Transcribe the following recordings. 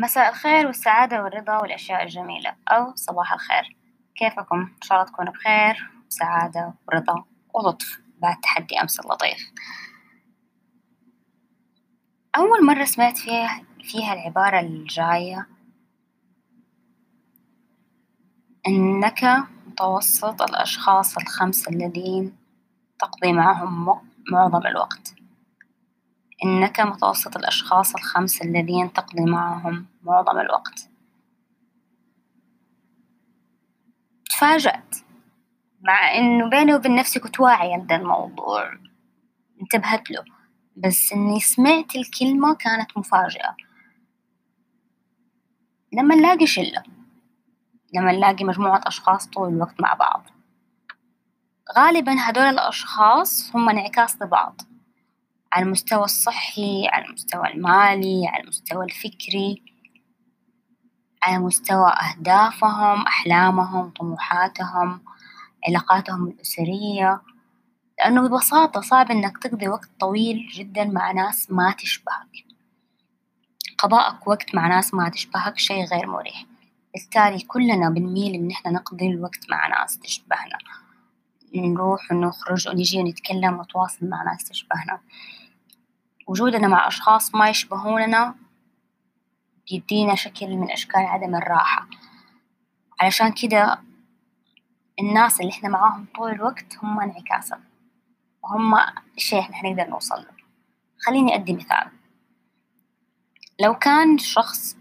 مساء الخير والسعادة والرضا والأشياء الجميلة أو صباح الخير. كيفكم؟ إن شاء الله تكونوا بخير وسعادة ورضا ولطف بعد تحدي أمس اللطيف. أول مرة سمعت فيها فيها العبارة الجاية إنك متوسط الأشخاص الخمسة الذين تقضي معهم معظم الوقت. إنك متوسط الأشخاص الخمسة الذين تقضي معهم معظم الوقت. تفاجأت مع إنه بيني وبين نفسي كنت واعية لدا الموضوع. انتبهت له بس إني سمعت الكلمة كانت مفاجأة لما نلاقي شلة لما نلاقي مجموعة أشخاص طول الوقت مع بعض. غالبا هدول الأشخاص هم انعكاس لبعض. على المستوى الصحي على المستوى المالي على المستوى الفكري على مستوى أهدافهم أحلامهم طموحاتهم علاقاتهم الأسرية. لأنه ببساطة صعب إنك تقضي وقت طويل جدا مع ناس ما تشبهك. قضاءك وقت مع ناس ما تشبهك شي غير مريح. بالتالي كلنا بنميل إن إحنا نقضي الوقت مع ناس تشبهنا. نروح ونخرج ونجي ونتكلم ونتواصل مع ناس تشبهنا. وجودنا مع أشخاص ما يشبهوننا بيدينا شكل من أشكال عدم الراحة. علشان كده الناس اللي إحنا معاهم طول الوقت هم انعكاسا وهم الشي إحنا حنقدر نوصل له. خليني أدي مثال. لو كان شخص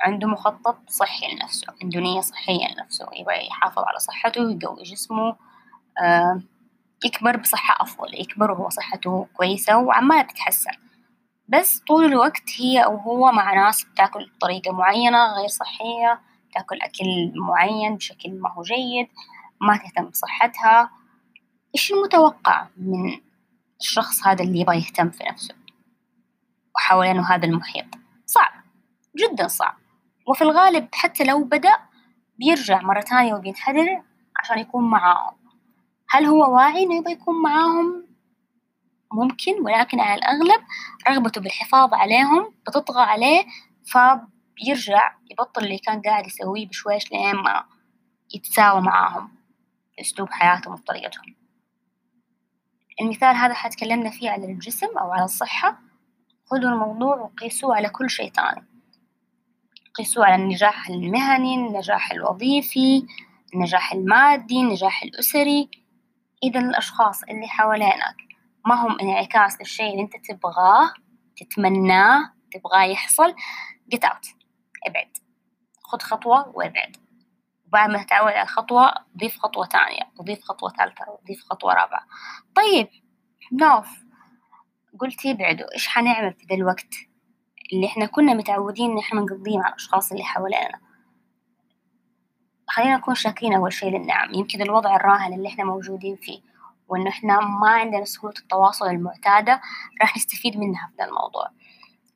عنده مخطط صحي لنفسه عنده نية صحية لنفسه يبغى يحافظ على صحته ويقوي جسمه آه يكبر بصحة أفضل يكبر وهو صحته كويسة وعمالة تتحسن. بس طول الوقت هي أو هو مع ناس بتاكل بطريقة معينة غير صحية تاكل أكل معين بشكل ما هو جيد ما تهتم بصحتها. إيش المتوقع من الشخص هذا اللي يبغى يهتم في نفسه؟ وحوالينه هذا المحيط. صعب جدا صعب. وفي الغالب حتى لو بدأ بيرجع مرة تانية وبينحدر عشان يكون معاهم. هل هو واعي إنه يبغى يكون معاهم؟ ممكن ولكن على الأغلب رغبته بالحفاظ عليهم بتطغى عليه فبيرجع يبطل اللي كان قاعد يسويه بشويش لين ما يتساوى معاهم أسلوب حياتهم وطريقتهم المثال هذا حتكلمنا فيه على الجسم أو على الصحة. خذوا الموضوع وقيسوه على كل شيء تاني قيسوه على النجاح المهني النجاح الوظيفي النجاح المادي النجاح الأسري. إذا الأشخاص اللي حوالينك ما هم انعكاس للشيء اللي أنت تبغاه تتمناه تبغاه يحصل get out ابعد. خذ خطوة وابعد. وبعد ما تتعود على الخطوة ضيف خطوة تانية وضيف خطوة ثالثة وضيف خطوة رابعة. طيب نوف قلت ابعدوا. إيش حنعمل في ذا الوقت اللي إحنا كنا متعودين إن إحنا نقضيه مع الأشخاص اللي حوالينا خلينا نكون شاكرين أول شي للنعم. يمكن الوضع الراهن اللي إحنا موجودين فيه وإنه إحنا ما عندنا سهولة التواصل المعتادة راح نستفيد منها في ذا الموضوع.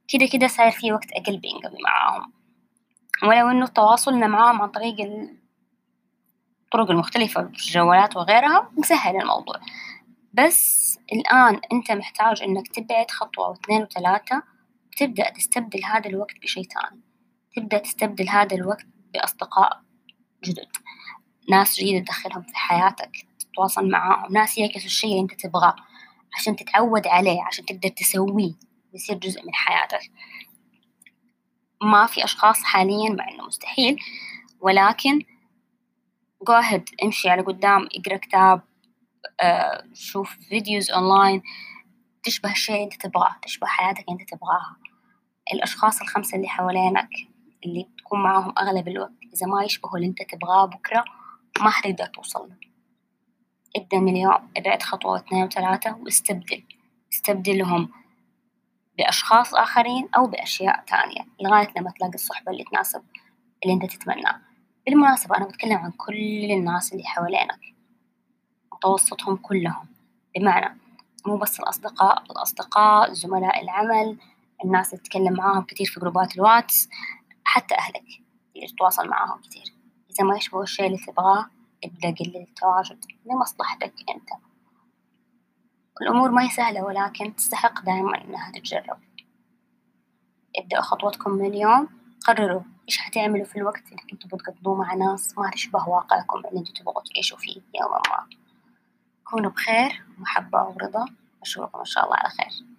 كده كده صاير في وقت أقل بينقضي معاهم. ولو إنه تواصلنا معاهم عن طريق الطرق المختلفة الجوالات وغيرها مسهل الموضوع. بس الآن أنت محتاج إنك تبعد خطوة واثنين وثلاثة وتبدأ تستبدل هذا الوقت بشي تاني تبدأ تستبدل هذا الوقت بأصدقاء جدد. ناس جديدة تدخلهم في حياتك تتواصل معاهم. ناس يعكسوا الشي اللي أنت تبغاه عشان تتعود عليه عشان تقدر تسويه. يصير جزء من حياتك. ما في أشخاص حاليا مع إنه مستحيل ولكن ahead امشي على قدام اقرأ كتاب آه، شوف videos online تشبه الشيء أنت تبغاه تشبه حياتك أنت تبغاها. الأشخاص الخمسة اللي حوالينك اللي تكون معاهم أغلب الوقت إذا ما يشبهوا اللي أنت تبغاه بكرة ما حتقدر توصل له. ابدأ من اليوم ابعد خطوة واثنين وثلاثة واستبدل. استبدلهم بأشخاص آخرين أو بأشياء تانية لغاية لما تلاقي الصحبة اللي تناسب اللي أنت تتمناه. بالمناسبة أنا بتكلم عن كل الناس اللي حوالينك. متوسطهم كلهم. بمعنى مو بس الأصدقاء الأصدقاء زملاء العمل الناس اللي تتكلم معاهم كتير في جروبات الواتس حتى أهلك. تتواصل معاهم كتير. إذا ما يشبهوا الشيء اللي تبغاه ابدأ قلل التواجد لمصلحتك أنت. الأمور ما هي سهلة ولكن تستحق دائما إنها تتجرب. ابدأوا خطوتكم من اليوم. قرروا إيش حتعملوا في الوقت اللي كنتوا بتقضوه مع ناس. ما تشبه واقعكم اللي أنتوا تبغوا تعيشوا فيه يوما ما. كونوا بخير ومحبة ورضا. أشوفكم إن شاء الله على خير.